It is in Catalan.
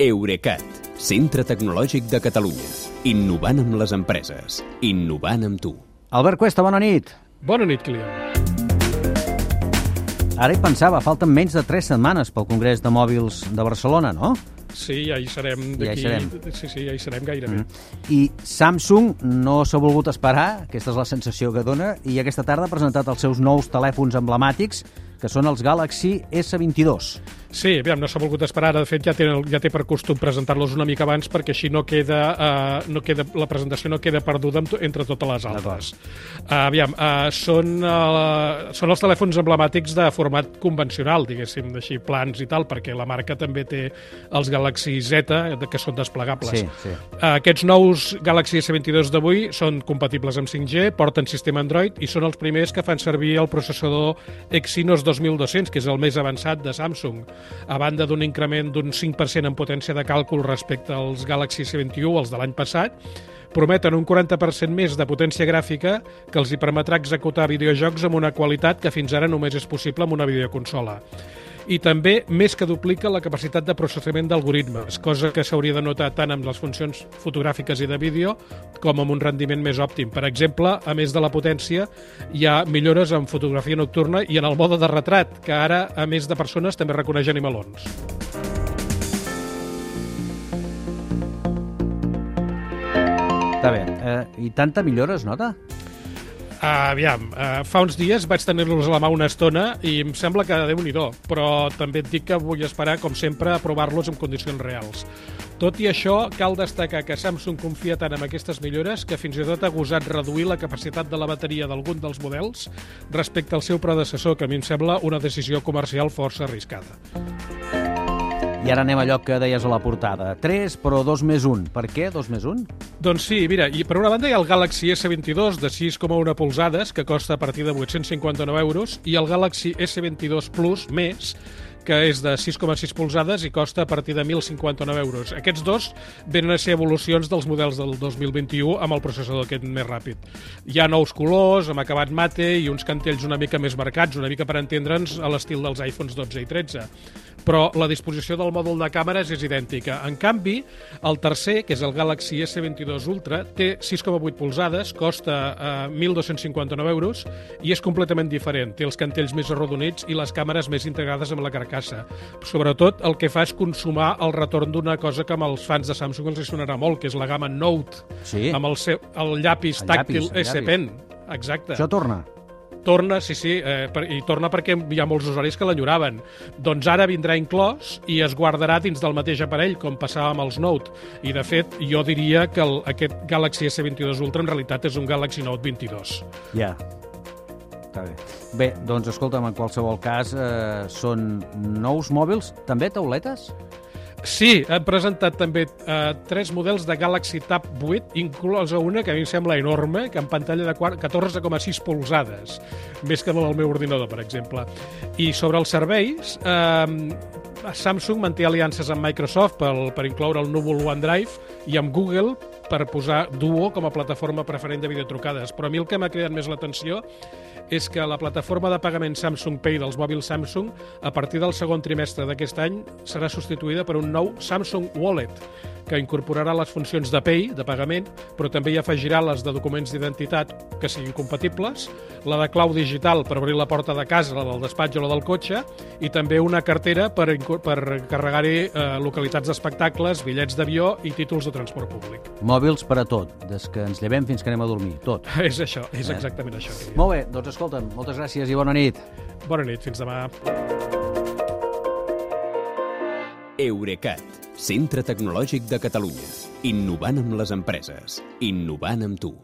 Eurecat, centre tecnològic de Catalunya. Innovant amb les empreses. Innovant amb tu. Albert Cuesta, bona nit. Bona nit, Kilian. Ara hi pensava, falten menys de 3 setmanes pel Congrés de Mòbils de Barcelona, no? Sí, ja hi serem Ja hi d'aquí... serem. Sí, sí, ja hi serem gairebé. Mm -hmm. I Samsung no s'ha volgut esperar, aquesta és la sensació que dona, i aquesta tarda ha presentat els seus nous telèfons emblemàtics, que són els Galaxy S22. Sí, aviam, no s'ha volgut esperar. Ara, de fet, ja té, ja té per costum presentar-los una mica abans perquè així no queda, uh, no queda la presentació no queda perduda entre totes les altres. Uh, aviam, uh, són, uh, són els telèfons emblemàtics de format convencional, diguéssim, així, plans i tal, perquè la marca també té els Galaxy Z, que són desplegables. Sí, sí. Uh, aquests nous Galaxy S22 d'avui són compatibles amb 5G, porten sistema Android i són els primers que fan servir el processador Exynos 2200, que és el més avançat de Samsung, a banda d'un increment d'un 5% en potència de càlcul respecte als Galaxy S21, els de l'any passat, prometen un 40% més de potència gràfica que els hi permetrà executar videojocs amb una qualitat que fins ara només és possible amb una videoconsola i també més que duplica la capacitat de processament d'algoritmes, cosa que s'hauria de notar tant amb les funcions fotogràfiques i de vídeo com amb un rendiment més òptim. Per exemple, a més de la potència, hi ha millores en fotografia nocturna i en el mode de retrat, que ara, a més de persones, també reconeix animalons. Està bé. Eh, I tanta millora es nota? Uh, aviam, uh, fa uns dies vaig tenir-los a la mà una estona i em sembla que déu nhi però també et dic que vull esperar, com sempre, a provar-los en condicions reals. Tot i això, cal destacar que Samsung confia tant en aquestes millores que fins i tot ha gosat reduir la capacitat de la bateria d'algun dels models respecte al seu predecessor, que a mi em sembla una decisió comercial força arriscada. Ara anem a allò que deies a la portada. 3, però 2 més 1. Per què 2 més 1? Doncs sí, mira, i per una banda hi ha el Galaxy S22 de 6,1 polzades, que costa a partir de 859 euros, i el Galaxy S22 Plus més, que és de 6,6 polzades i costa a partir de 1.059 euros. Aquests dos venen a ser evolucions dels models del 2021 amb el processador aquest més ràpid. Hi ha nous colors, amb acabat mate i uns cantells una mica més marcats, una mica per entendre'ns a l'estil dels iPhones 12 i 13 però la disposició del mòdul de càmeres és idèntica. En canvi, el tercer, que és el Galaxy S22 Ultra, té 6,8 polzades, costa eh, 1.259 euros i és completament diferent. Té els cantells més arrodonits i les càmeres més integrades amb la carcassa. Sobretot, el que fa és consumar el retorn d'una cosa que amb els fans de Samsung els hi sonarà molt, que és la gamma Note, Sí. amb el, seu, el llapis El tàctil llapis, el S Pen. Exacte. Això torna. Torna, sí, sí, eh, per, i torna perquè hi ha molts usuaris que l'enyoraven. Doncs ara vindrà inclòs i es guardarà dins del mateix aparell, com passava amb els Note. I, de fet, jo diria que el, aquest Galaxy S22 Ultra en realitat és un Galaxy Note 22. Ja. Està bé. Bé, doncs escolta'm, en qualsevol cas, eh, són nous mòbils, també tauletes? Sí, han presentat també eh, tres models de Galaxy Tab 8, inclosa una que a mi em sembla enorme, que en pantalla de quar- 14,6 polzades, més que la del meu ordinador, per exemple. I sobre els serveis, eh, Samsung manté aliances amb Microsoft per, per incloure el núvol OneDrive i amb Google per posar Duo com a plataforma preferent de videotrucades. Però a mi el que m'ha cridat més l'atenció és que la plataforma de pagament Samsung Pay dels mòbils Samsung a partir del segon trimestre d'aquest any serà substituïda per un nou Samsung Wallet que incorporarà les funcions de Pay, de pagament, però també hi afegirà les de documents d'identitat que siguin compatibles, la de clau digital per obrir la porta de casa, la del despatx o la del cotxe, i també una cartera per, per carregar-hi eh, localitats d'espectacles, bitllets d'avió i títols de transport públic. Mòbils per a tot, des que ens llevem fins que anem a dormir, tot. és això, és exactament això. Molt bé, doncs escolta'm, moltes gràcies i bona nit. Bona nit, fins demà. Eurecat, centre tecnològic de Catalunya. Innovant amb les empreses. Innovant amb tu.